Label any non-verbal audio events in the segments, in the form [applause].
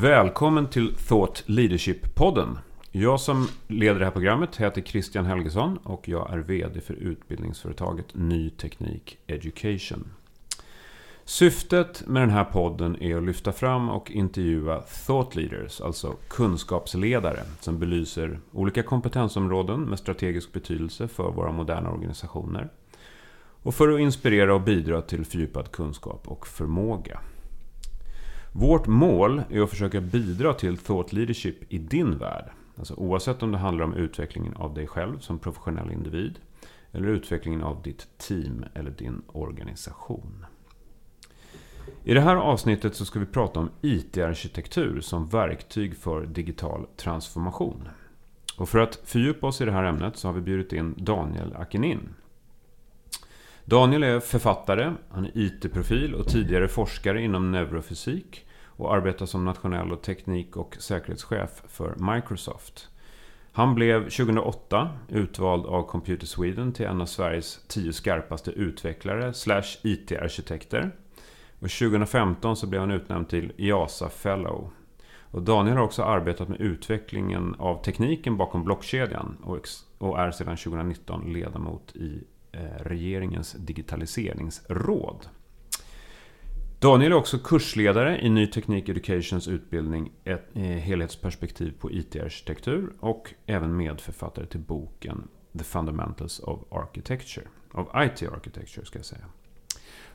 Välkommen till Thought Leadership-podden. Jag som leder det här programmet heter Christian Helgesson och jag är VD för utbildningsföretaget Ny Teknik Education. Syftet med den här podden är att lyfta fram och intervjua thought leaders, alltså kunskapsledare, som belyser olika kompetensområden med strategisk betydelse för våra moderna organisationer. Och för att inspirera och bidra till fördjupad kunskap och förmåga. Vårt mål är att försöka bidra till thought leadership i din värld. Alltså oavsett om det handlar om utvecklingen av dig själv som professionell individ eller utvecklingen av ditt team eller din organisation. I det här avsnittet så ska vi prata om IT-arkitektur som verktyg för digital transformation. Och för att fördjupa oss i det här ämnet så har vi bjudit in Daniel Akinin. Daniel är författare, han är IT-profil och tidigare forskare inom neurofysik och arbetar som nationell och teknik och säkerhetschef för Microsoft. Han blev 2008 utvald av Computer Sweden till en av Sveriges tio skarpaste utvecklare slash IT-arkitekter. Och 2015 så blev han utnämnd till IASA Fellow. Och Daniel har också arbetat med utvecklingen av tekniken bakom blockkedjan och är sedan 2019 ledamot i regeringens digitaliseringsråd. Daniel är också kursledare i Ny Teknik Educations utbildning Ett eh, helhetsperspektiv på IT-arkitektur och även medförfattare till boken The Fundamentals of Architecture. Of IT Architecture ska jag säga.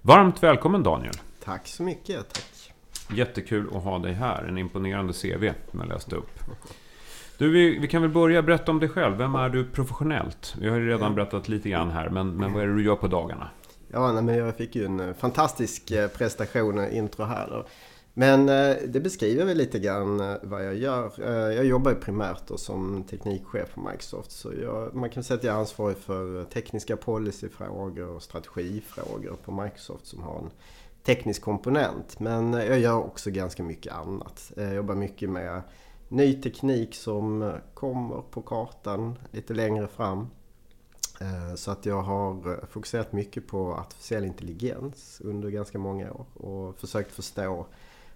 Varmt välkommen Daniel! Tack så mycket, tack! Jättekul att ha dig här. En imponerande CV som jag läste upp. [laughs] Du, vi, vi, kan väl börja berätta om dig själv. Vem är du professionellt? Vi har ju redan berättat lite grann här, men, men vad är det du gör på dagarna? Ja, nej, men jag fick ju en eh, fantastisk eh, prestation, eh, intro här. Då. Men det beskriver väl lite grann vad jag gör. Jag jobbar ju primärt då som teknikchef på Microsoft. Så jag, man kan säga att jag är ansvarig för tekniska policyfrågor och strategifrågor på Microsoft som har en teknisk komponent. Men jag gör också ganska mycket annat. Jag jobbar mycket med ny teknik som kommer på kartan lite längre fram. Eh, så att jag har fokuserat mycket på artificiell intelligens under ganska många år och försökt förstå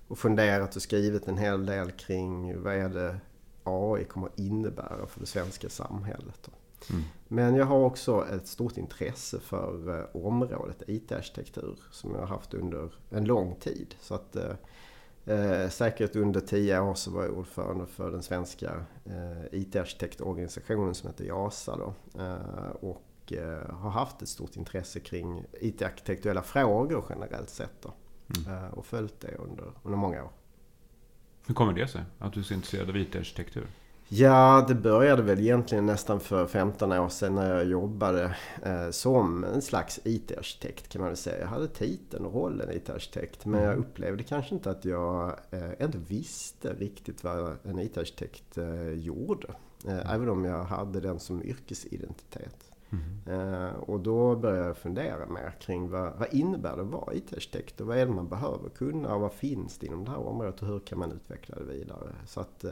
och funderat och skrivit en hel del kring vad är det AI kommer att innebära för det svenska samhället. Mm. Men jag har också ett stort intresse för eh, området IT-arkitektur som jag har haft under en lång tid. Så att, eh, säkert under tio år så var jag ordförande för den svenska eh, IT-arkitektorganisationen som heter JASA. Då. Eh, och eh, har haft ett stort intresse kring IT-arkitektuella frågor generellt sett. Då. Mm. Eh, och följt det under, under många år. Hur kommer det sig att du är så intresserad av IT-arkitektur? Ja, det började väl egentligen nästan för 15 år sedan när jag jobbade eh, som en slags IT-arkitekt kan man väl säga. Jag hade titeln och rollen IT-arkitekt men jag mm. upplevde kanske inte att jag eh, ändå visste riktigt vad en IT-arkitekt eh, gjorde. Eh, mm. Även om jag hade den som yrkesidentitet. Mm. och då började jag fundera mer kring vad, vad innebär det att vara IT-arkitekt och vad är det man behöver kunna och vad finns det inom det här området och hur kan man utveckla det vidare. Så att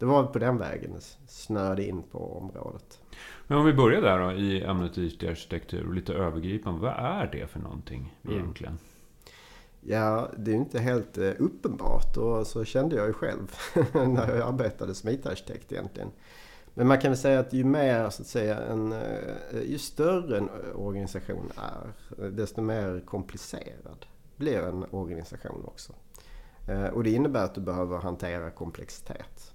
det var på den vägen snöade in på området. Men om vi börjar där då i ämnet IT-arkitektur och lite övergripande. Vad är det för någonting mm. egentligen? Mm. Ja, det är ju inte helt uppenbart och så kände jag ju själv [laughs] när jag arbetade som IT-arkitekt egentligen. Men man kan väl säga att ju mer, så att säga, en, eh, ju större en organisation är, desto mer komplicerad blir en organisation också. Eh, och det innebär att du behöver hantera komplexitet.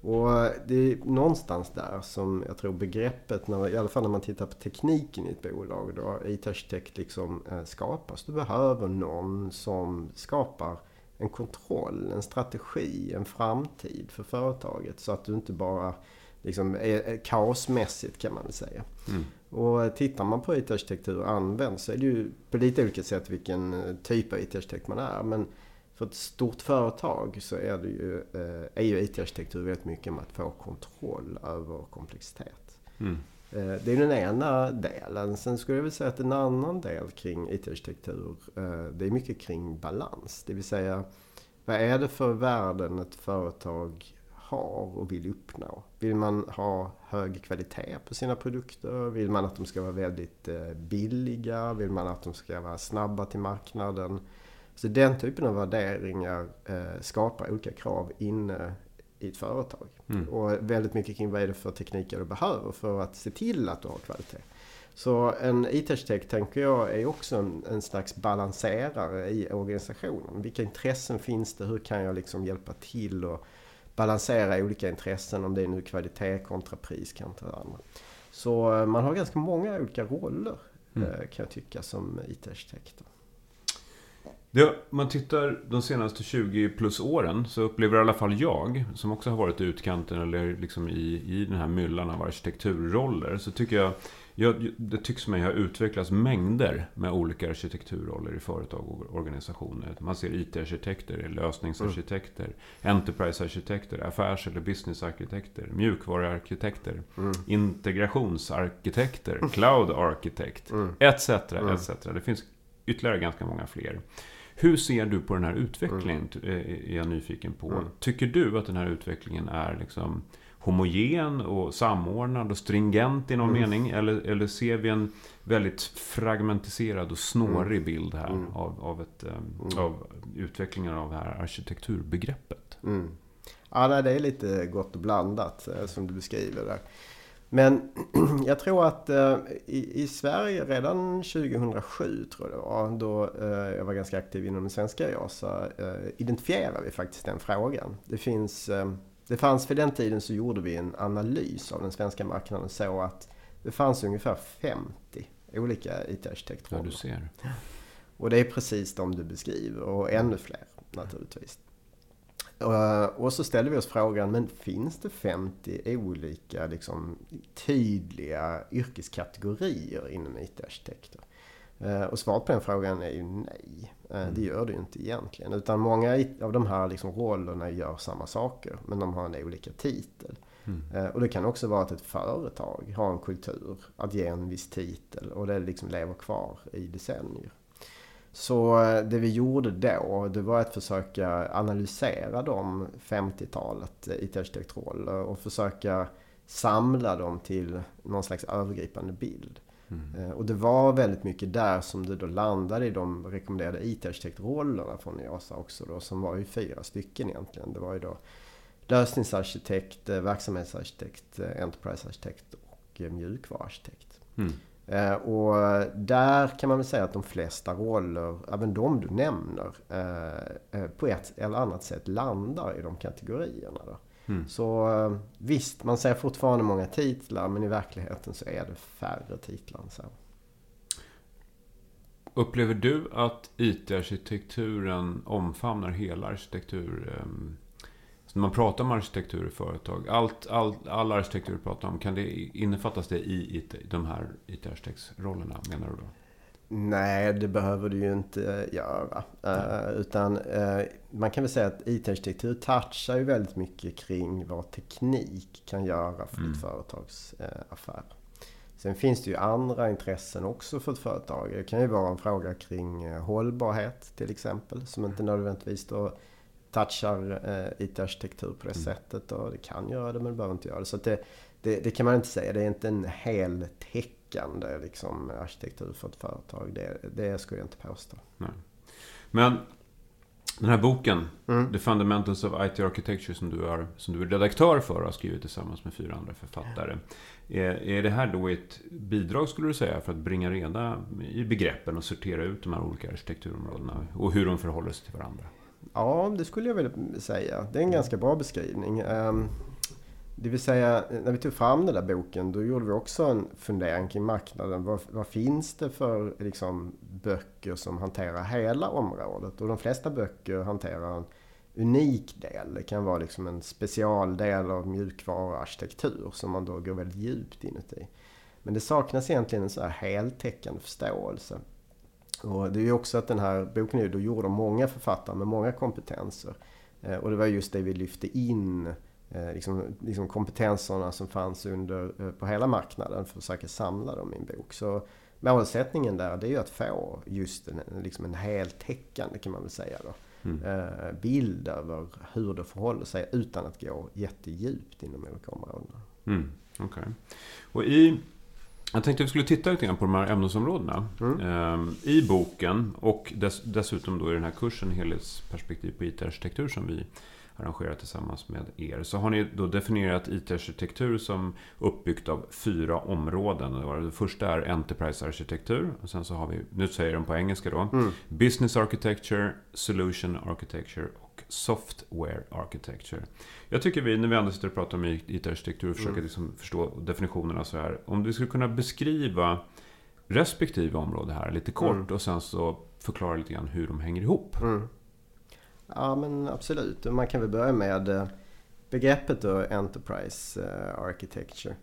Och det är någonstans där som jag tror begreppet, när, i alla fall när man tittar på tekniken i ett bolag, då IT-arkitekt liksom eh, skapas. Du behöver någon som skapar en kontroll, en strategi, en framtid för företaget. Så att du inte bara liksom, är kaosmässigt kan man säga. Mm. Och tittar man på IT-arkitektur används så är det ju på lite olika sätt vilken eh, typ av IT-arkitekt man är. Men för ett stort företag så är, det ju, eh, är ju IT-arkitektur väldigt mycket med att få kontroll över komplexitet. Mm. Eh, det är den ena delen. Sen skulle jag vilja säga att en annan del kring IT-arkitektur, det är mycket kring balans. Det vill säga, vad är det för värden ett företag har och vill uppnå. Vill man ha hög kvalitet på sina produkter? Vill man att de ska vara väldigt eh, billiga? Vill man att de ska vara snabba till marknaden? Så den typen av värderingar eh, skapar olika krav inne i ett företag. Mm. Och väldigt mycket kring vad är det för tekniker du behöver för att se till att du har kvalitet. Så en IT-architekt tänker jag är också en, en slags balanserare i organisationen. Vilka intressen finns det? Hur kan jag liksom hjälpa till och balansera olika intressen om det är nu kvalitet kontra pris kontra andra. Så eh, man har ganska många olika roller mm. Eh, kan jag tycka som IT-arkitekter. Det, man tittar de senaste 20 plus åren så upplever i alla fall jag, som också har varit i utkanten eller liksom i, i den här myllan av arkitekturroller, så tycker jag jag, det tycks mig ha utvecklats mängder med olika arkitekturroller i företag och organisationer. Man ser IT-arkitekter, lösningsarkitekter, mm. enterprise-arkitekter, affärs eller business-arkitekter, mjukvaruarkitekter, mm. integrationsarkitekter, cloud-arkitekt, mm. etc. Mm. etc. Det finns ytterligare ganska många fler. Hur ser du på den här utvecklingen? Mm. Är jag nyfiken på. Mm. Tycker du att den här utvecklingen är liksom homogen och samordnad och stringent i någon mm. mening? Eller, eller ser vi en väldigt fragmentiserad och snårig mm. bild här mm. av, av, ett, um, av utvecklingen av det här arkitekturbegreppet? Mm. Ja, det är lite gott och blandat eh, som du beskriver där. Men [clears throat] jag tror att eh, i, i, Sverige redan 2007 tror jag det var, då eh, jag var ganska aktiv inom den svenska JASA, eh, identifierade vi faktiskt den frågan. Det finns eh, det fanns för den tiden så gjorde vi en analys av den svenska marknaden så att det fanns ungefär 50 olika IT-arkitektroller. Ja, du ser. Och det är precis de du beskriver och ännu fler naturligtvis. Och så ställde vi oss frågan, men finns det 50 olika liksom, tydliga yrkeskategorier inom IT-arkitekter? Eh, och svaret på den frågan är ju nej. Eh, mm. Det gör det ju inte egentligen. Utan många av de här liksom rollerna gör samma saker. Men de har en olika titel. Mm. Eh, och det kan också vara att ett företag har en kultur att ge en viss titel. Och det liksom lever kvar i decennier. Så det vi gjorde då, det var att försöka analysera de 50-talet IT-arkitektroller och försöka samla dem till någon slags övergripande bild. Mm. Och det var väldigt mycket där som det då landade i de rekommenderade IT-arkitektrollerna från IASA också då, som var ju fyra stycken egentligen. Det var ju då lösningsarkitekt, eh, verksamhetsarkitekt, eh, enterprisearkitekt och mjukvaruarkitekt. Mm. Och där kan man väl säga att de flesta roller, även de du nämner, på ett eller annat sätt landar i de kategorierna. Mm. Så eh, visst, man ser fortfarande många titlar men i verkligheten så är det färre titlar än så. Upplever du att IT-arkitekturen omfamnar hela arkitektur? Ehm, när man pratar om arkitektur i företag, allt, all, all arkitektur du pratar om, kan det innefattas det i IT, de här IT-arkitektsrollerna menar du då? Nej, det behöver du ju inte göra. Uh, utan uh, man kan väl säga att IT-arkitektur touchar ju väldigt mycket kring vad teknik kan göra för mm. ett företags uh, affär. Sen finns det ju andra intressen också för ett företag. Det kan ju vara en fråga kring hållbarhet till exempel. Som inte nödvändigtvis då touchar IT-arkitektur på det mm. sättet. Och det kan göra det men det behöver inte göra det. Så det, det, det, kan man inte säga. Det är inte en hel tech täckande liksom, arkitektur för ett företag. Det, det skulle jag inte påstå. Nej. Men den här boken, mm. The Fundamentals of IT Architecture, som du, är, som du är redaktör för och har skrivit tillsammans med fyra andra författare. Är, är det här då ett bidrag, skulle du säga, för att bringa reda i begreppen och sortera ut de här olika arkitekturområdena och hur de förhåller sig till varandra? Ja, det skulle jag vilja säga. Det är en ganska bra beskrivning. Ehm, det vill säga, när vi tog fram den där boken, då gjorde vi också en fundering kring marknaden. Vad, vad finns det för liksom, böcker som hanterar hela området? Och de flesta böcker hanterar en unik del. Det kan vara liksom en specialdel av mjukvaruarkitektur som man då går väldigt djupt inuti. Men det saknas egentligen en så här heltäckande förståelse. Och det är ju också att den här boken är då gjord av många författare med många kompetenser. Eh, och det var just det vi lyfte in Eh, liksom, liksom kompetenserna som fanns under, eh, på hela marknaden för att försöka samla dem i en bok. Så målsättningen där det är ju att få just en, liksom en heltäckande kan man väl säga då. Mm. Bild över hur det förhåller sig utan att gå jättedjupt inom olika områden. Mm, okay. Och i Jag tänkte att vi skulle titta lite grann på de här ämnesområdena. Mm. Ehm, I boken och dess, dessutom då i den här kursen Helhetsperspektiv på IT-arkitektur som vi arrangerat tillsammans med er. Så har ni då definierat IT-arkitektur som uppbyggt av fyra områden. Det första är Enterprise-arkitektur. Och sen så har vi, nu säger de på engelska då, Mm. Business Architecture, Solution Architecture och Software Architecture. Jag tycker vi, när vi ändå sitter och pratar om IT-arkitektur och försöker Mm. liksom förstå definitionerna så här. Om vi skulle kunna beskriva respektive område här lite kort Mm. och sen så förklara lite grann hur de hänger ihop. Mm. Ja men absolut. Man kan väl börja med eh, begreppet då, Enterprise eh, Architecture.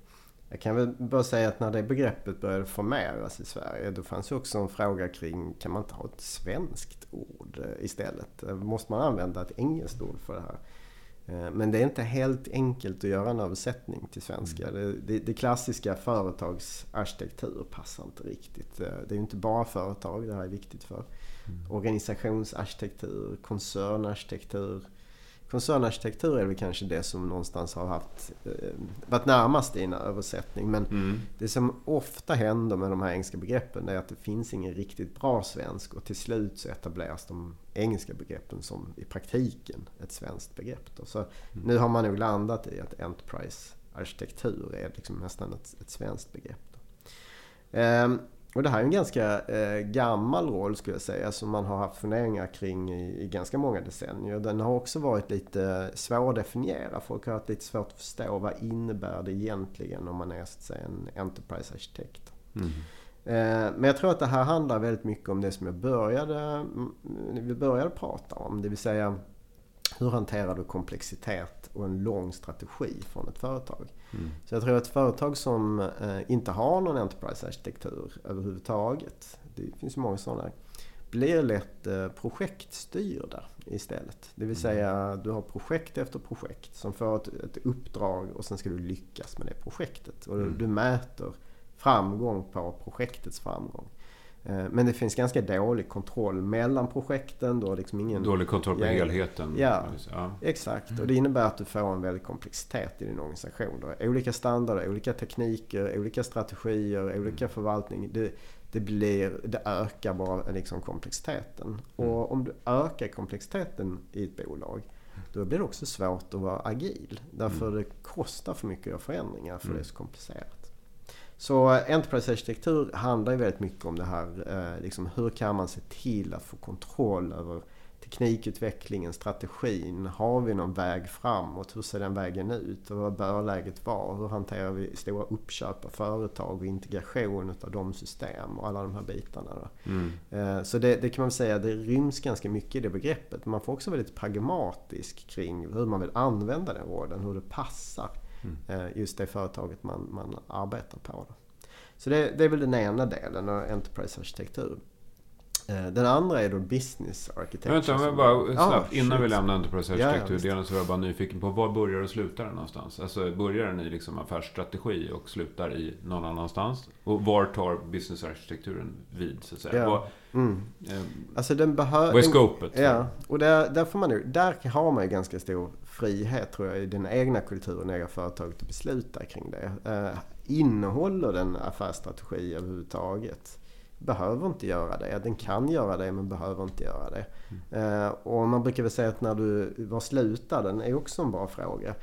Jag kan väl bara säga att när det begreppet började formeras i Sverige då fanns ju också en fråga kring kan man inte ha ett svenskt ord eh, istället? Måste man använda ett engelskt ord för det här? Eh, Men det är inte helt enkelt att göra en översättning till svenska. Det, det, det klassiska företagsarkitektur passar inte riktigt. Eh, Det är ju inte bara företag det här är viktigt för. Organisationsarkitektur, koncernarkitektur. Koncernarkitektur är väl kanske det som någonstans har haft, eh, varit närmast i en översättning. Men Mm. det som ofta händer med de här engelska begreppen är att det finns ingen riktigt bra svensk och till slut så etableras de engelska begreppen som i praktiken ett svenskt begrepp. Då. Så nu har man nog landat i att Enterprise arkitektur är liksom nästan ett, ett svenskt begrepp. Då. Ehm, och det här är en ganska eh, gammal roll skulle jag säga som man har haft funderingar kring i, i ganska många decennier. Den har också varit lite svår att definiera. Folk har haft lite svårt att förstå vad innebär det egentligen om man är så att säga, en Enterprise-arkitekt. Mm. Eh, Men jag tror att det här handlar väldigt mycket om det som jag började, mm, vi började prata om. Det vill säga hur hanterar du komplexitet och en lång strategi från ett företag? Mm. Så jag tror att företag som eh, inte har någon Enterprise-arkitektur överhuvudtaget, det finns ju många sådana, blir lätt eh, projektstyrda istället. Det vill säga du har projekt efter projekt som får ett, ett uppdrag och sen ska du lyckas med det projektet. Och Mm. du mäter framgång på projektets framgång. Eh, Men det finns ganska dålig kontroll mellan projekten. Har liksom ingen... Dålig kontroll på Ja, helheten. ja. ja. Exakt, och det innebär att du får en väldig komplexitet i din organisation. Har olika standarder, olika tekniker, olika strategier, olika förvaltning. Det, det, blir, det ökar bara liksom komplexiteten. Och om du ökar komplexiteten i ett bolag då blir det också svårt att vara agil. Därför det kostar för mycket att göra förändringar för det är så komplicerat. Så Enterprise-arkitektur handlar ju väldigt mycket om det här. Eh, liksom hur kan man se till att få kontroll över teknikutvecklingen, strategin. Har vi någon väg framåt? Hur ser den vägen ut? Och vad bör läget vara? Hur hanterar vi stora uppköp av företag och integration av de system och alla de här bitarna. Mm. Eh, Så det, det kan man säga, det ryms ganska mycket i det begreppet. Man får också väldigt pragmatisk kring hur man vill använda den rollen, hur det passar Mm. Eh, just det företaget man, man arbetar på. Så det, det är väl den ena delen av Enterprise-arkitektur. Eh, Den andra är då Business Architecture. Vänta, men bara Ja, snabbt. innan vi lämnar ja, Enterprise-arkitektur-delen så var jag bara nyfiken på var börjar och slutar den någonstans? Alltså börjar den i liksom affärsstrategi och slutar i någon annanstans? Och var tar business-arkitekturen vid så att säga? Ja. Vad, Mm. eh, Alltså den behöver... vad är scopet? Ja, och där, där, får man, ju- där har man ju ganska stor frihet tror jag i den egna kulturen, egna företaget att besluta kring det. Eh, innehåller den affärsstrategi överhuvudtaget? Behöver inte göra det. Den kan göra det men behöver inte göra det. Eh, och man brukar väl säga att när du, var slutar den är också en bra fråga.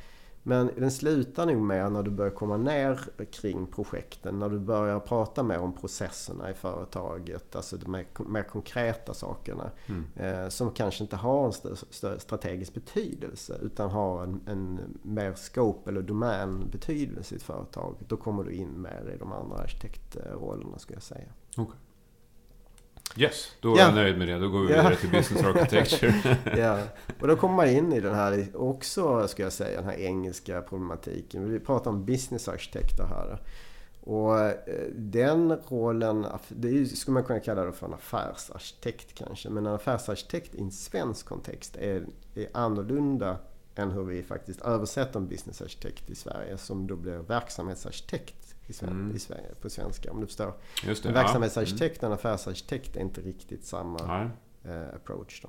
Men den slutar nog mer när du börjar komma ner kring projekten. När du börjar prata mer om processerna i företaget. Alltså de mer, mer konkreta sakerna. Mm. Eh, som kanske inte har en strategisk betydelse. Utan har en, en mer scope eller domänbetydelse i ett företag. Då kommer du in mer i de andra arkitektrollerna skulle jag säga. Yes, då är Ja. jag nöjd med det. Då går vi vidare till business architecture. [laughs] ja, och då kommer man in i den här också, ska jag säga, den här engelska problematiken. Vi pratar om businessarkitekter här. Och eh, den rollen, det skulle man kunna kalla det för en affärsarkitekt kanske. Men en affärsarkitekt i en svensk kontext är, är annorlunda än hur vi faktiskt översätter en businessarkitekt i Sverige. Som då blir verksamhetsarkitekt i Sverige, Mm. i Sverige på svenska. Om du förstår. Just det. En verksamhetsarkitekt och en affärsarkitekt är inte riktigt samma Mm. Eh, approach. Då.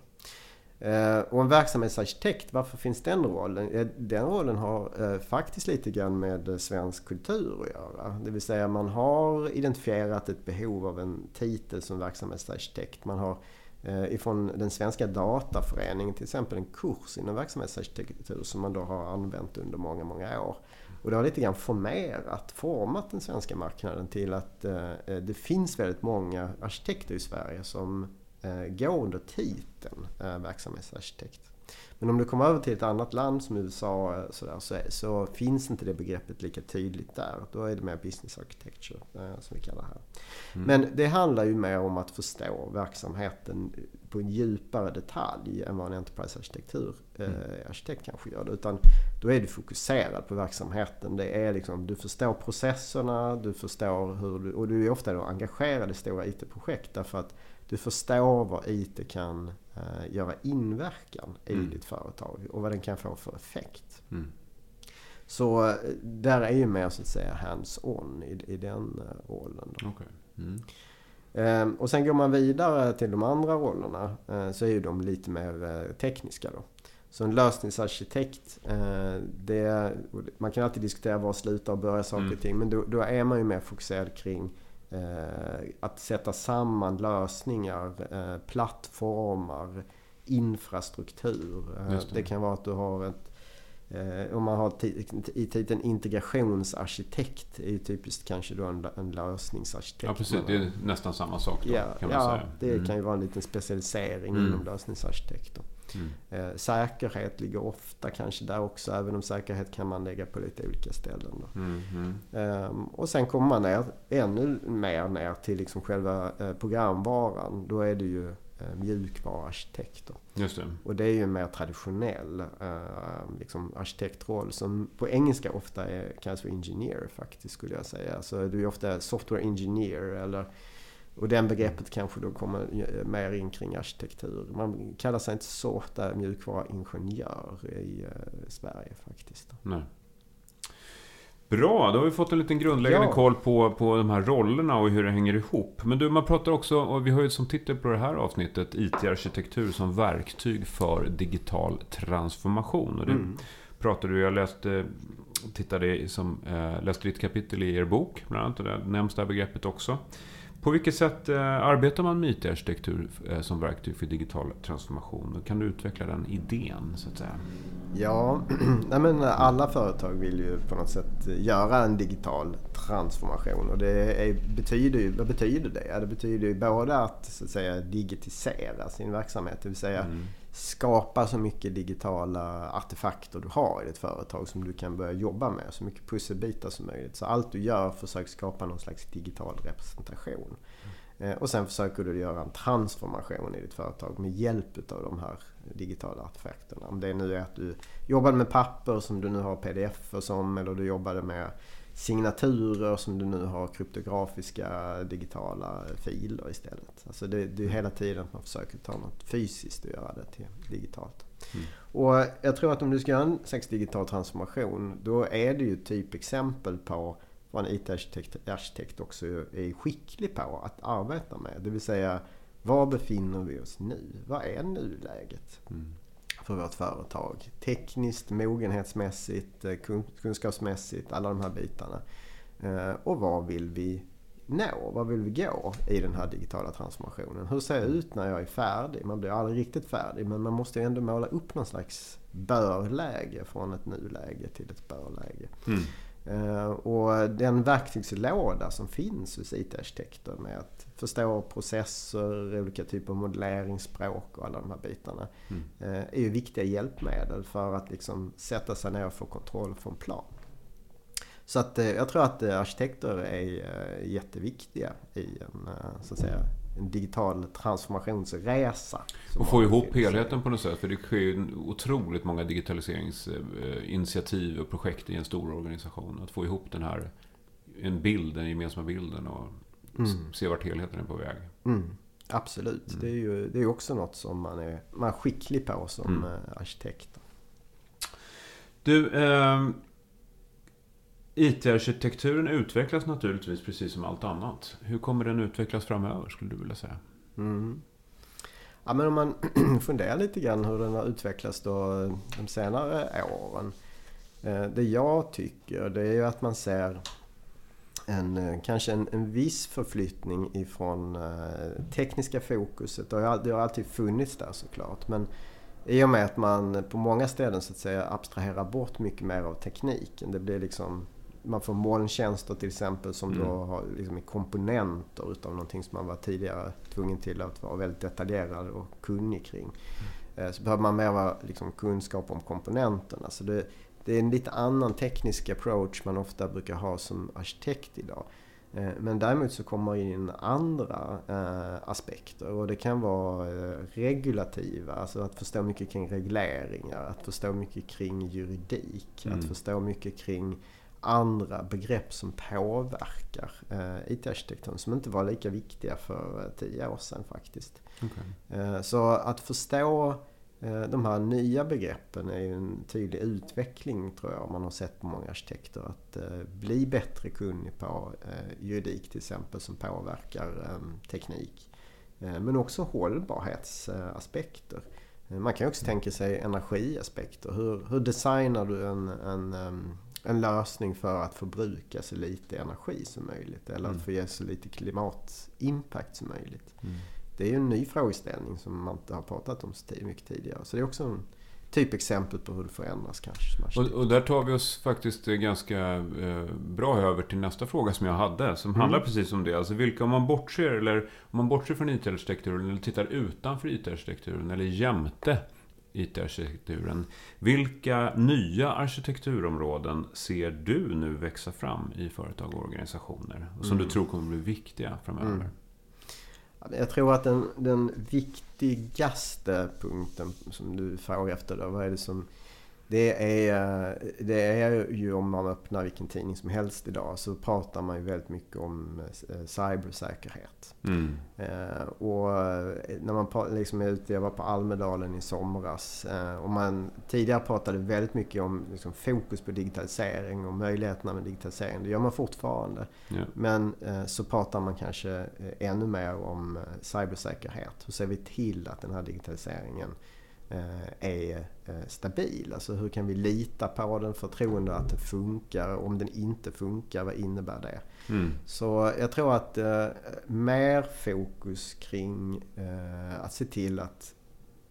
Eh, och en verksamhetsarkitekt, varför finns den rollen? Den rollen har eh, faktiskt lite grann med svensk kultur att göra. Det vill säga man har identifierat ett behov av en titel som verksamhetsarkitekt. Man har eh, ifrån den svenska dataföreningen till exempel en kurs inom verksamhetsarkitektur som man då har använt under många, många år. Och det har lite grann formerat, format den svenska marknaden till att eh, eh, det finns väldigt många arkitekter i Sverige som eh, går under titeln eh, verksamhetsarkitekt. Men om du kommer över till ett annat land som USA eh, så, där, så, så, finns inte det begreppet lika tydligt där. Då är det mer business architecture eh, som vi kallar det här. Mm. Men det handlar ju mer om att förstå verksamheten på en djupare detalj än vad en enterprise-arkitektur eh, mm. arkitekt kanske gör. Utan då är du fokuserad på verksamheten. Det är liksom, du förstår processerna, du förstår hur du, och du är ofta då engagerad i stora IT-projekt därför att du förstår vad IT kan uh, göra inverkan i mm. ditt företag och vad den kan få för effekt. Mm. Så uh, där är ju mer så att säga hands-on i, i den uh, rollen. Okay. Mm. Um, och sen går man vidare till de andra rollerna så är ju de lite mer tekniska då. Så en lösningsarkitekt, det, man kan alltid diskutera var slutar och börjar saker och mm. ting. Men då, då, är man ju mer fokuserad kring Eh, att sätta samman lösningar, eh, plattformar, infrastruktur. Eh, det. det. kan vara att du har ett om man har i titeln integrationsarkitekt är ju typiskt kanske då en, en lösningsarkitekt. Ja precis, det är nästan samma sak då, ja, kan man ja, säga. det mm. kan ju vara en liten specialisering mm. inom lösningsarkitekt. Mm. Eh, säkerhet ligger ofta kanske där också, även om säkerhet kan man lägga på lite olika ställen. Mm, mm. och sen kommer man ner, ännu mer ner till liksom själva eh, programvaran. Då är det ju eh, mjukvaruarkitekter. Just det. Och det är ju en mer traditionell liksom arkitektroll som på engelska ofta är, kallas för engineer faktiskt skulle jag säga. Så du är ofta software engineer eller och den begreppet kanske då kommer mer in kring arkitektur. Man kallar sig inte så ofta mjukvaruingenjör i eh, Sverige faktiskt. Nej. Bra, då har vi fått en liten grundläggande ja. koll på, på de här rollerna och hur det hänger ihop. Men du, man pratar också, och vi har ju som titel på det här avsnittet, IT-arkitektur som verktyg för digital transformation. Och det mm. pratade du, jag läste, tittade som, äh, läste ditt kapitel i er bok, bland annat, och där nämns det här begreppet också. På vilket sätt eh, arbetar man med IT-arkitektur eh, som verktyg för digital transformation? Kan du utveckla den idén så att säga? Ja, [clears throat] nej men alla företag vill ju på något sätt göra en digital transformation. Och det är, betyder ju, vad betyder det? Det betyder ju både att, så att säga, digitisera sin verksamhet, det vill säga mm skapa så mycket digitala artefakter du har i ditt företag som du kan börja jobba med. Så mycket pusselbitar som möjligt. Så allt du gör, försök skapa någon slags digital representation. Mm. Och sen försöker du göra en transformation i ditt företag med hjälp av de här digitala artefakterna. Om det nu är att du jobbade med papper som du nu har pdf som eller du jobbade med signaturer som du nu har kryptografiska digitala filer istället. Alltså det, det är hela tiden att man försöker ta något fysiskt och göra det till digitalt. Mm. Och jag tror att om du ska göra en slags digital transformation då är det ju typexempel på vad en IT-arkitekt också är skicklig på att arbeta med. Det vill säga, var befinner vi oss nu? Vad är nuläget? Mm för vårt företag. Tekniskt, mogenhetsmässigt, eh, kunskapsmässigt, alla de här bitarna. Eh, och vad vill vi nå? Vad vill vi gå i den här digitala transformationen? Hur ser jag ut när jag är färdig? Man blir aldrig riktigt färdig men man måste ju ändå måla upp någon slags börläge från ett nuläge till ett börläge. Mm. Eh, och den verktygslåda som finns hos IT-arkitekter med att förstå processer, olika typer av modelleringsspråk och alla de här bitarna. Mm. Eh, är ju viktiga hjälpmedel för att liksom sätta sig ner och få kontroll från plan. Så att eh, jag tror att arkitekter är jätteviktiga i en, så att säga, en digital transformationsresa. Och få ihop helheten på något sätt. För det sker ju otroligt många digitaliseringsinitiativ och projekt i en stor organisation. Att få ihop den här en bild, den gemensamma bilden och mm. se vart helheten är på väg. Mm. Absolut. Mm. Det är ju det är också något som man är, man är skicklig på som mm. Eh, arkitekt. Du, eh, IT-arkitekturen utvecklas naturligtvis precis som allt annat. Hur kommer den utvecklas framöver skulle du vilja säga? Mm. Ja, men om man [clears throat] funderar lite grann hur den har utvecklats då de senare åren. Eh, det jag tycker det är ju att man ser en, eh, kanske en, en viss förflyttning ifrån eh, tekniska fokuset. Det har, det har alltid funnits där såklart. Men i och med att man på många ställen så att säga abstraherar bort mycket mer av tekniken. Det blir liksom man får molntjänster till exempel som mm. då har liksom komponenter utav någonting som man var tidigare tvungen till att vara väldigt detaljerad och kunnig kring. Mm. Så behöver man mer liksom, kunskap om komponenterna. Så det, det är en lite annan teknisk approach man ofta brukar ha som arkitekt idag. Eh, men däremot så kommer in andra eh, aspekter och det kan vara eh, regulativa, alltså att förstå mycket kring regleringar, att förstå mycket kring juridik, mm. att förstå mycket kring andra begrepp som påverkar eh, IT-arkitekturen som inte var lika viktiga för eh, tio år sedan faktiskt. Okay. Eh, så att förstå eh, de här nya begreppen är en tydlig utveckling tror jag man har sett på många arkitekter. Att eh, bli bättre kunnig på juridik till exempel som påverkar teknik. Men också hållbarhetsaspekter. Man kan också tänka sig energiaspekter. Hur, hur designar du en, en en lösning för att förbruka så lite energi som möjligt. Eller mm. att få ge så lite klimatimpact som möjligt. Mm. Det är ju en ny frågeställning som man inte har pratat om så mycket tidigare. Så det är också en typexempel på hur det förändras kanske. Och, och, där tar vi oss faktiskt ganska eh, bra över till nästa fråga som jag hade. Som mm. handlar precis om det. Alltså vilka, om man bortser, eller om man bortser från IT-arkitekturen eller tittar utanför IT-arkitekturen eller jämte IT-arkitekturen. Vilka nya arkitekturområden ser du nu växa fram i företag och organisationer? Och som mm. du tror kommer bli viktiga framöver? Mm. Jag tror att den, den viktigaste punkten som du frågar efter, då, vad är det som det är, det är ju om man öppnar vilken tidning som helst idag så pratar man ju väldigt mycket om eh, cybersäkerhet. Mm. Eh, och eh, när man liksom är ute, jag var på Almedalen i somras och man tidigare pratade väldigt mycket om liksom fokus på digitalisering och möjligheterna med digitalisering. Det gör man fortfarande. Yeah. Men så pratar man kanske ännu mer om cybersäkerhet. Hur ser vi till att den här digitaliseringen Eh, är eh, stabil. Alltså hur kan vi lita på den, förtroende att det funkar. Om den inte funkar, vad innebär det? Mm. Så jag tror att eh, mer fokus kring eh, att se till att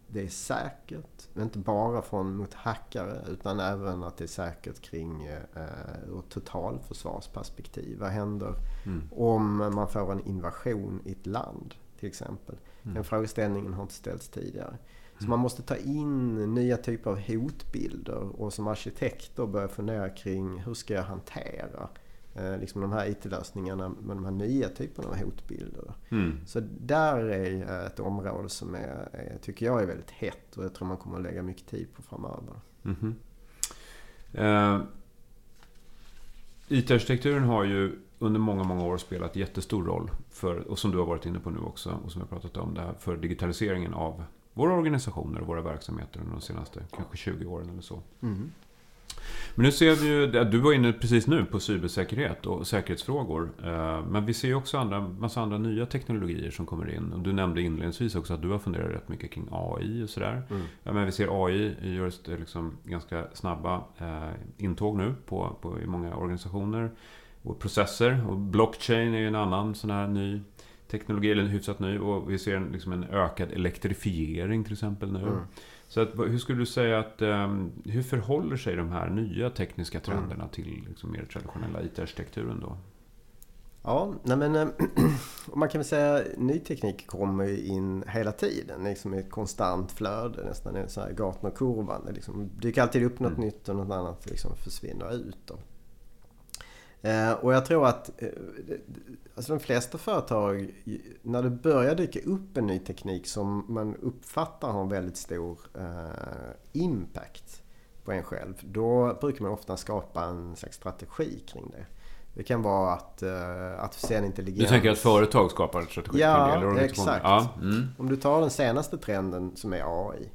det är säkert. Inte bara från mot hackare utan även att det är säkert kring eh, ur totalförsvarsperspektiv. Vad händer mm. om man får en invasion i ett land till exempel? Mm. Den frågeställningen har inte ställts tidigare. Så man måste ta in nya typer av hotbilder och som arkitekter börja fundera kring hur ska jag hantera eh, liksom de här IT-lösningarna med de här nya typerna av hotbilder. Mm. Så där är ett område som är, är, tycker jag är väldigt hett och jag tror man kommer att lägga mycket tid på framöver. Mm -hmm. uh, IT-arkitekturen har ju under många, många år spelat jättestor roll för, och som du har varit inne på nu också och som har pratat om, det här, för digitaliseringen av våra organisationer och våra verksamheter under de senaste kanske 20 åren eller så. Mm. Men nu ser vi ju, du var inne precis nu på cybersäkerhet och säkerhetsfrågor. Eh, men vi ser ju också andra, massa andra nya teknologier som kommer in. Och du nämnde inledningsvis också att du har funderat rätt mycket kring AI och sådär. Mm. Ja, men vi ser AI gör liksom ganska snabba eh, intåg nu på, på, i många organisationer. Och processer och blockchain är ju en annan sån här ny teknologi, eller hyfsat ny. Och vi ser en, liksom en ökad elektrifiering till exempel nu. Mm. Så att, hur skulle du säga att, um, hur förhåller sig de här nya tekniska trenderna mm. till liksom mer traditionella IT-arkitekturen då? Ja, nej men eh, [clears throat] man kan väl säga att ny teknik kommer in hela tiden. Liksom i ett konstant flöde, nästan en sån här Gartner-kurvan. Det liksom dyker alltid upp något mm. nytt och något annat liksom försvinner ut. Då. Eh, och jag tror att eh, alltså de flesta företag, när det börjar dyka upp en ny teknik som man uppfattar har en väldigt stor eh, impact på en själv. Då brukar man ofta skapa en slags strategi kring det. Det kan vara att uh, artificiell intelligens... Du tänker att företag skapar en strategi ja? Eller exakt. Ja, mm. Om du tar den senaste trenden som är AI.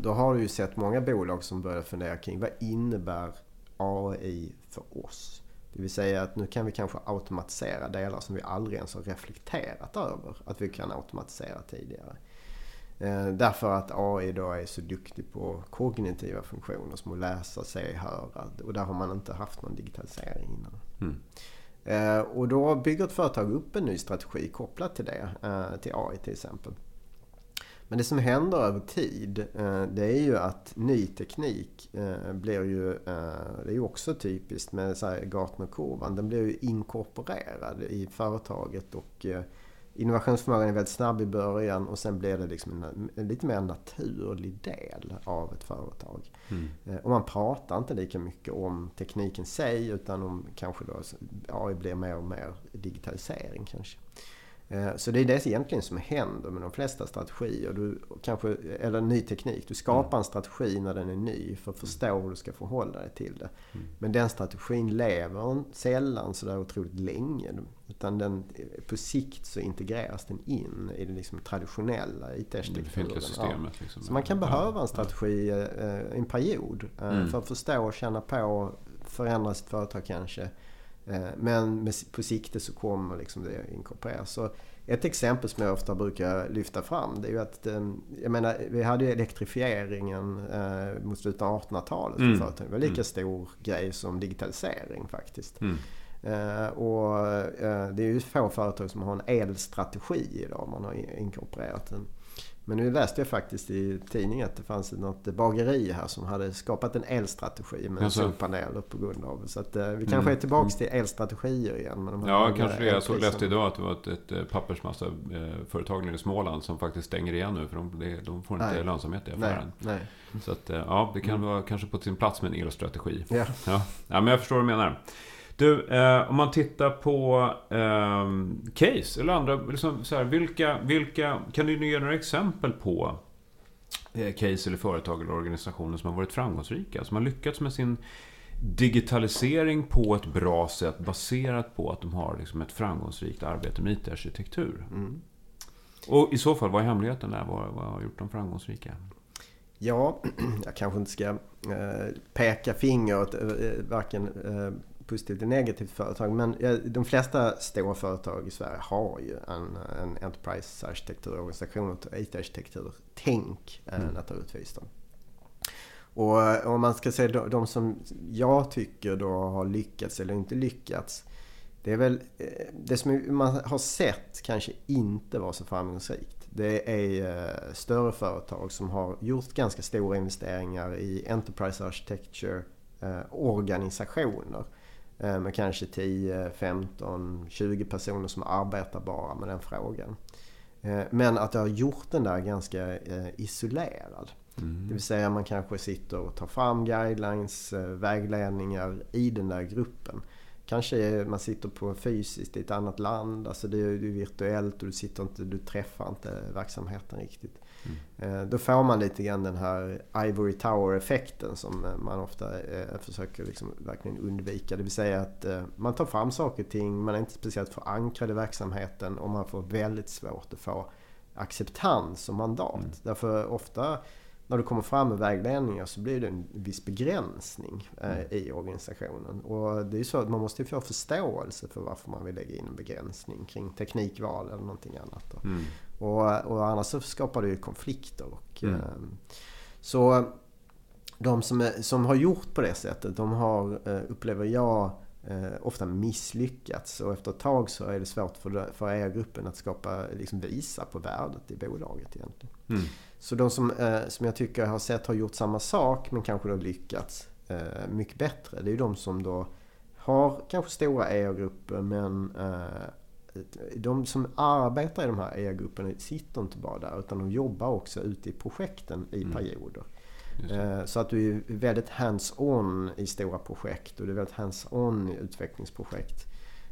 då har du ju sett många bolag som börjar fundera kring vad innebär AI för oss? Det vill säga att nu kan vi kanske automatisera delar som vi aldrig ens har reflekterat över att vi kan automatisera tidigare. Eh, därför att AI då är så duktig på kognitiva funktioner som att läsa, se, höra. Och där har man inte haft någon digitalisering innan. Mm. Eh, och då bygger ett företag upp en ny strategi kopplat till det. Eh, till AI till exempel. Men det som händer över tid eh, det är ju att ny teknik eh, blir ju, eh, det är ju också typiskt med Gartner-kurvan, den blir ju inkorporerad i företaget och innovationsförmågan är väldigt snabb i början och sen blir det liksom en, en lite mer naturlig del av ett företag. Mm. Och man pratar inte lika mycket om tekniken sig utan om kanske då AI blir mer och mer digitalisering kanske. Eh, så det är det egentligen som händer med de flesta strategier. Du kanske, eller ny teknik. Du skapar mm. en strategi när den är ny för att förstå hur du ska förhålla dig till det. Mm. Men den strategin lever sällan sådär otroligt länge. Utan den, på sikt så integreras den in i det liksom traditionella IT-arkitekturen. Ja. Liksom. Så man kan behöva en strategi eh, en period eh, mm. för att förstå och känna på, förändra sitt företag kanske men på sikte så kommer liksom det inkorporeras. Så ett exempel som jag ofta brukar lyfta fram det är ju att eh, jag menar, vi hade ju elektrifieringen eh, mot slutet av 1800-talet. Mm. Det var lika mm. stor grej som digitalisering faktiskt. Mm. och det är ju få företag som har en elstrategi idag. Man har inkorporerat den. Men nu läste jag faktiskt i tidningen att det fanns något bageri här som hade skapat en elstrategi med en solpanel på grund av. Så att, eh, vi kanske mm. är tillbaka till elstrategier igen. Med de ja, kanske det. Jag så läste idag att det var ett, ett eh, pappersmassaföretag nere i Småland som faktiskt stänger igen nu. För de, de får inte nej. lönsamhet i affären. Nej, nej. Så att, eh, ja, det kan mm. vara kanske på sin plats med en elstrategi. Ja. Ja. ja, men jag förstår vad du menar. Du, eh, om man tittar på eh, case eller andra, liksom så här, vilka, vilka, kan du ge några exempel på eh, case eller företag eller organisationer som har varit framgångsrika? Som har lyckats med sin digitalisering på ett bra sätt baserat på att de har liksom ett framgångsrikt arbete med IT-arkitektur. Mm. Och i så fall, vad är hemligheten där? Vad, vad har gjort dem framgångsrika? Ja, [clears throat] jag kanske inte ska eh, peka finger åt eh, varken eh, positivt och negativt företag. Men de flesta stora företag i Sverige har ju en, en Enterprise-arkitektur, organisation och IT-arkitektur. Tänk eh, mm. naturligtvis. Då. Och eh, om man ska säga de, de som jag tycker då har lyckats eller inte lyckats. Det är väl eh, det som man har sett kanske inte var så framgångsrikt. Det är större företag som har gjort ganska stora investeringar i Enterprise Architecture organisationer. Eh, med kanske 10, 15, 20 personer som arbetar bara med den frågan. Eh, men att jag har gjort den där ganska eh, isolerad. Mm. Det vill säga man kanske sitter och tar fram guidelines, vägledningar i den där gruppen. Kanske man sitter på fysiskt i ett annat land, alltså det är virtuellt och du, sitter inte, du träffar inte verksamheten riktigt. Mm. Då får man lite grann den här Ivory Tower-effekten som eh, man ofta eh, försöker liksom verkligen undvika. Det vill säga att man tar fram saker och ting, man är inte speciellt förankrad i verksamheten och man får väldigt svårt att få acceptans och mandat. Mm. Därför ofta när du kommer fram med vägledningar så blir det en viss begränsning eh, mm. i organisationen. Och det är ju så att man måste få förståelse för varför man vill lägga in en begränsning kring teknikval eller någonting annat. Mm. Och, och annars så skapar det ju konflikter. Och, mm. eh, så de som, är, som har gjort på det sättet, de har, eh, upplever jag, ofta misslyckats. Och efter ett tag så är det svårt för, för ägargruppen att skapa, liksom visa på värdet i bolaget egentligen. Mm. Så de som, eh, som jag tycker har sett har gjort samma sak men kanske då lyckats eh, mycket bättre. Det är ju de som då har kanske stora ägargrupper men eh, de som arbetar i de här ägargrupperna sitter inte bara där utan de jobbar också ute i projekten i mm. perioder. Eh, så att du är väldigt hands-on i stora projekt och du är väldigt hands-on i utvecklingsprojekt.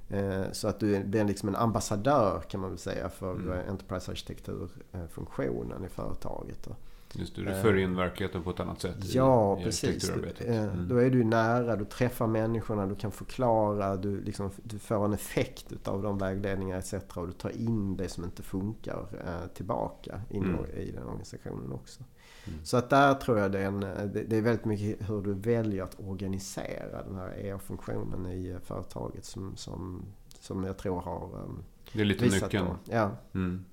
Eh, så att du blir liksom en ambassadör kan man väl säga för mm. Eh, Enterprise Arkitekturfunktionen i företaget. Just det, du för in verkligheten på ett annat sätt Ja, i precis. Mm. Då är du nära, du träffar människorna, du kan förklara, du, liksom, du får en effekt av de vägledningar etc. Och du tar in det som inte funkar tillbaka in mm. i den organisationen också. Mm. Så att där tror jag det är, en, det är väldigt mycket hur du väljer att organisera den här ER-funktionen i företaget som, som, som jag tror har um, Det är lite nyckeln. Ja. Mm.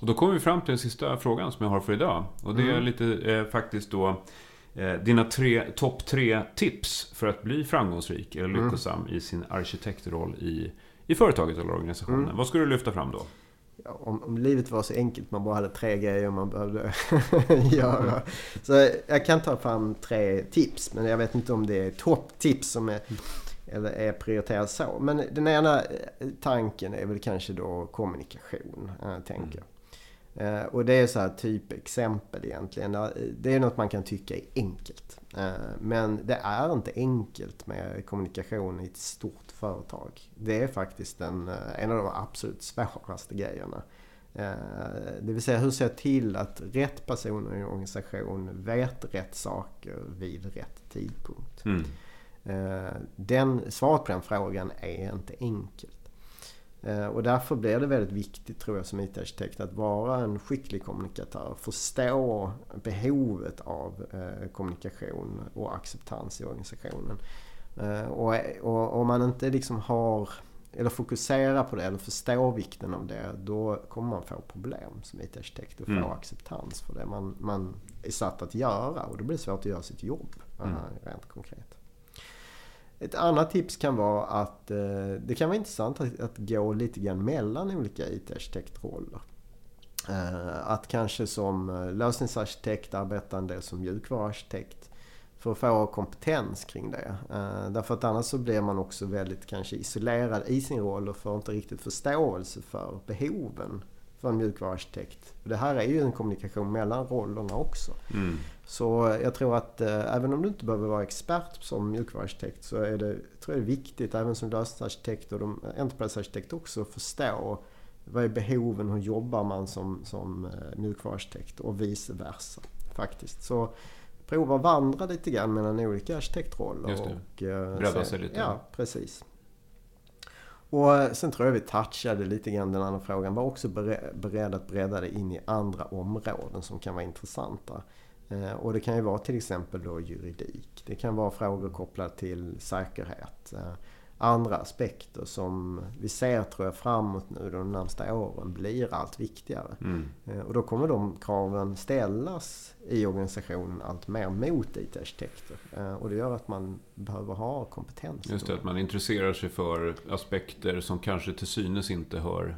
Och då kommer vi fram till den sista frågan som jag har för idag. Och det är Mm. lite eh, faktiskt då eh, dina tre, topp tre tips för att bli framgångsrik eller Mm. lyckosam i sin arkitektroll i, i företaget eller organisationen. Mm. Vad skulle du lyfta fram då? Ja, om, om livet var så enkelt, man bara hade tre grejer man behövde [laughs] göra. Så jag kan ta fram tre tips, men jag vet inte om det är topptips som är, eller är prioriterat så. Men den ena eh, tanken är väl kanske då kommunikation, äh, tänker jag. Eh, och det är så här typexempel egentligen. Eh, Det är något man kan tycka är enkelt. Eh, men det är inte enkelt med kommunikation i ett stort företag. Det är faktiskt en, eh, en av de absolut svåraste grejerna. Eh, det vill säga hur ser jag till att rätt personer i en organisation vet rätt saker vid rätt tidpunkt. Mm. Eh, Den, svaret på den frågan är inte enkelt. Och därför blir det väldigt viktigt tror jag som IT-arkitekt att vara en skicklig kommunikatör. Förstå behovet av kommunikation och acceptans i organisationen. Eh, Och, och om man inte liksom har eller fokuserar på det eller förstår vikten av det då kommer man få problem som IT-arkitekt och få Mm. acceptans för det man, man är satt att göra och då blir det svårt att göra sitt jobb Mm. eh, rent konkret. Ett annat tips kan vara att eh, det kan vara intressant att, att gå lite grann mellan olika IT-arkitektroller. Att kanske som lösningsarkitekt arbeta en del som mjukvaruarkitekt för att få kompetens kring det. Eh, därför att annars så blir man också väldigt kanske isolerad i sin roll och får inte riktigt förståelse för behoven för en mjukvaruarkitekt. Det här är ju en kommunikation mellan rollerna också. Mm. Så jag tror att eh, även om du inte behöver vara expert som mjukvaruarkitekt så är det, tror jag det är viktigt även som lösningsarkitekt och de enterprise-arkitekt också att förstå vad är behoven, hur jobbar man som, som eh, mjukvaruarkitekt och vice versa. Faktiskt. Så prova att vandra lite grann mellan olika arkitektroller. Just det. Och, eh, Bredda sig lite. Ja, precis. Och eh, sen tror jag vi touchade lite grann den andra frågan. Var också bere- beredd att bredda det in i andra områden som kan vara intressanta. Eh, Och det kan ju vara till exempel då juridik. Det kan vara frågor kopplade till säkerhet. Andra aspekter som vi ser tror jag framåt nu de närmsta åren blir allt viktigare. Mm. Eh, Och då kommer de kraven ställas i organisationen allt mer mot IT-arkitekter. Eh, Och det gör att man behöver ha kompetens. Just det, att man intresserar sig för aspekter som kanske till synes inte hör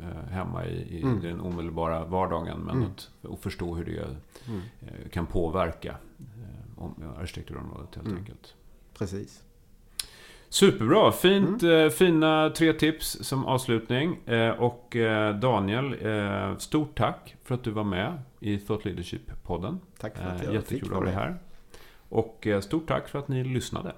eh, hemma i, i Mm. den omedelbara vardagen. Men Mm. att, att förstå hur det Mm. kan påverka om, arkitekturområdet helt Mm. enkelt. Precis. Superbra! Fint, Mm. eh, fina tre tips som avslutning. Eh, och eh, Daniel, stort tack för att du var med i Thought Leadership-podden. Tack för att jag jättekul fick vara med. här. Och stort tack för att ni lyssnade.